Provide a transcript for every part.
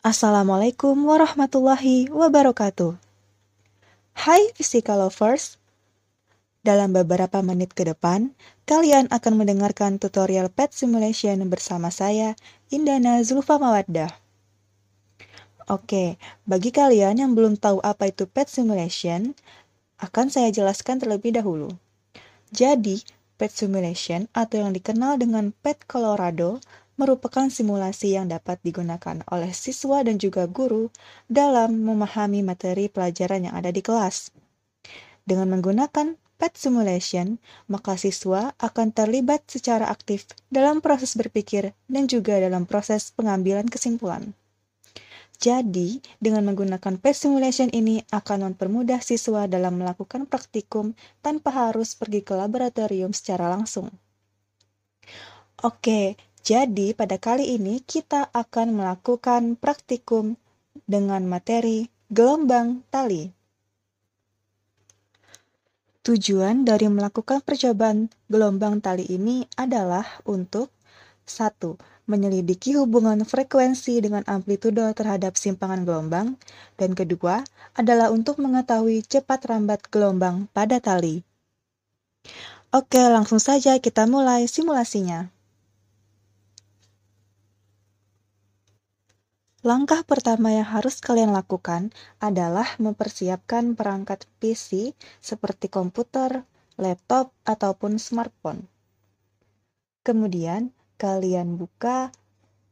Assalamualaikum warahmatullahi wabarakatuh. Hai Physical Lovers, dalam beberapa menit ke depan, kalian akan mendengarkan tutorial PET Simulation bersama saya, Indana Zulfa Mawaddah. Oke, bagi kalian yang belum tahu apa itu PET Simulation, akan saya jelaskan terlebih dahulu. Jadi, PET Simulation atau yang dikenal dengan PET Colorado merupakan simulasi yang dapat digunakan oleh siswa dan juga guru dalam memahami materi pelajaran yang ada di kelas. Dengan menggunakan PET simulation, maka siswa akan terlibat secara aktif dalam proses berpikir dan juga dalam proses pengambilan kesimpulan. Jadi, dengan menggunakan PET simulation ini akan mempermudah siswa dalam melakukan praktikum tanpa harus pergi ke laboratorium secara langsung. Oke, jadi, pada kali ini kita akan melakukan praktikum dengan materi gelombang tali. Tujuan dari melakukan percobaan gelombang tali ini adalah untuk satu, Menyelidiki hubungan frekuensi dengan amplitudo terhadap simpangan gelombang, dan kedua adalah untuk mengetahui cepat rambat gelombang pada tali. Oke, langsung saja kita mulai simulasinya. Langkah pertama yang harus kalian lakukan adalah mempersiapkan perangkat PC seperti komputer, laptop, ataupun smartphone. Kemudian, kalian buka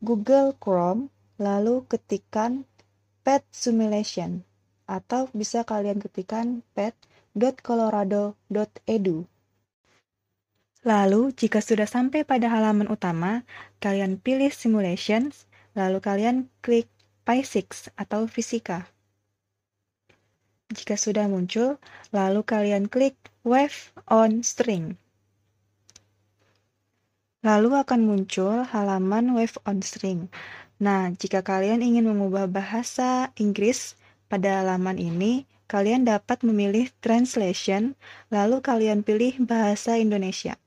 Google Chrome, lalu ketikkan pet simulation, atau bisa kalian ketikkan pet.colorado.edu. Lalu, jika sudah sampai pada halaman utama, kalian pilih Simulations, Lalu kalian klik Physics atau Fisika. Jika sudah muncul, lalu kalian klik Wave on String. Lalu akan muncul halaman Wave on String. Nah, jika kalian ingin mengubah bahasa Inggris pada halaman ini, kalian dapat memilih Translation, lalu kalian pilih bahasa Indonesia.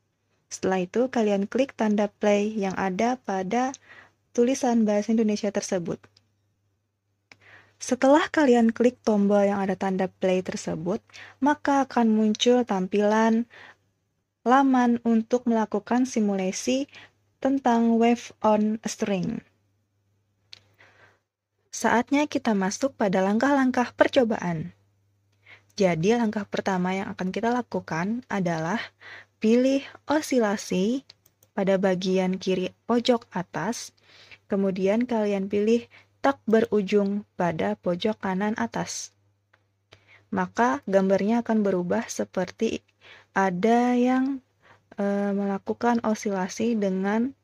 Setelah itu, kalian klik tanda play yang ada pada tulisan bahasa Indonesia tersebut. Setelah kalian klik tombol yang ada tanda play tersebut, maka akan muncul tampilan laman untuk melakukan simulasi tentang wave on a string. Saatnya kita masuk pada langkah-langkah percobaan. Jadi, langkah pertama yang akan kita lakukan adalah pilih osilasi pada bagian kiri pojok atas, kemudian kalian pilih tak berujung pada pojok kanan atas. Maka gambarnya akan berubah seperti ada yang e, melakukan osilasi dengan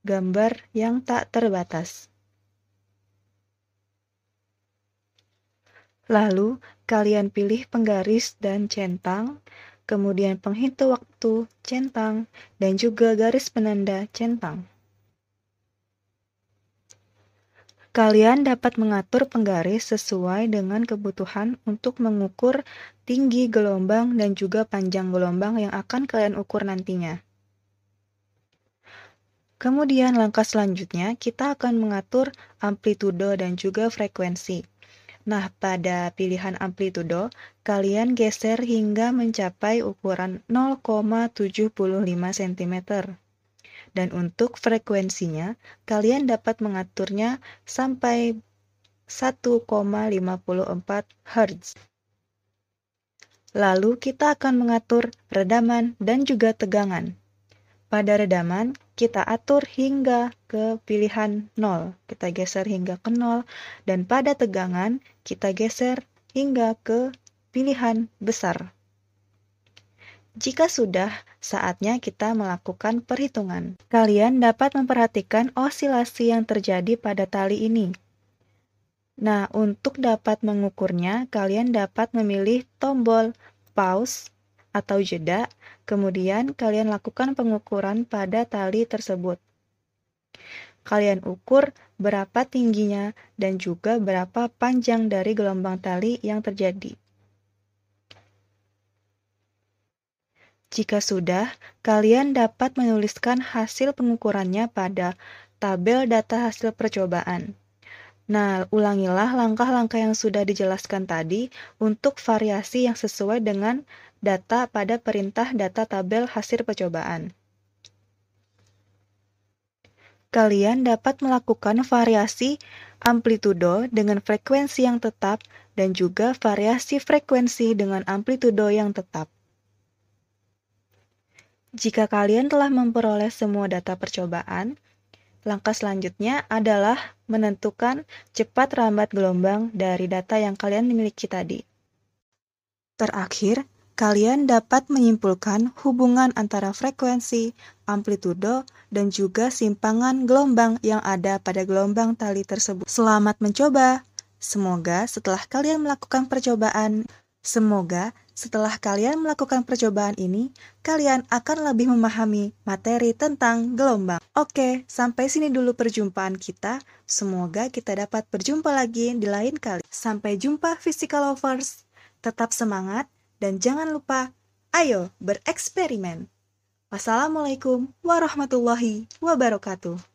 gambar yang tak terbatas. Lalu, kalian pilih penggaris dan centang kemudian penghitung waktu centang, dan juga garis penanda centang. Kalian dapat mengatur penggaris sesuai dengan kebutuhan untuk mengukur tinggi gelombang dan juga panjang gelombang yang akan kalian ukur nantinya. Kemudian langkah selanjutnya kita akan mengatur amplitudo dan juga frekuensi. Nah, pada pilihan amplitudo, kalian geser hingga mencapai ukuran 0,75 cm. Dan untuk frekuensinya, kalian dapat mengaturnya sampai 1,54 Hz. Lalu kita akan mengatur redaman dan juga tegangan. Pada redaman, kita atur hingga ke pilihan 0. Kita geser hingga ke 0. Dan pada tegangan, kita geser hingga ke pilihan besar. Jika sudah, saatnya kita melakukan perhitungan. Kalian dapat memperhatikan osilasi yang terjadi pada tali ini. Nah, untuk dapat mengukurnya, kalian dapat memilih tombol pause atau jeda, kemudian kalian lakukan pengukuran pada tali tersebut. Kalian ukur berapa tingginya dan juga berapa panjang dari gelombang tali yang terjadi. Jika sudah, kalian dapat menuliskan hasil pengukurannya pada tabel data hasil percobaan. Nah, ulangilah langkah-langkah yang sudah dijelaskan tadi untuk variasi yang sesuai dengan data pada perintah data tabel hasil percobaan. Kalian dapat melakukan variasi amplitudo dengan frekuensi yang tetap dan juga variasi frekuensi dengan amplitudo yang tetap. Jika kalian telah memperoleh semua data percobaan, langkah selanjutnya adalah menentukan cepat rambat gelombang dari data yang kalian miliki tadi. Terakhir, kalian dapat menyimpulkan hubungan antara frekuensi, amplitudo, dan juga simpangan gelombang yang ada pada gelombang tali tersebut. Selamat mencoba! Semoga setelah kalian melakukan percobaan, semoga setelah kalian melakukan percobaan ini, kalian akan lebih memahami materi tentang gelombang. Oke, sampai sini dulu perjumpaan kita. Semoga kita dapat berjumpa lagi di lain kali. Sampai jumpa physical lovers. Tetap semangat dan jangan lupa, ayo bereksperimen. Wassalamualaikum warahmatullahi wabarakatuh.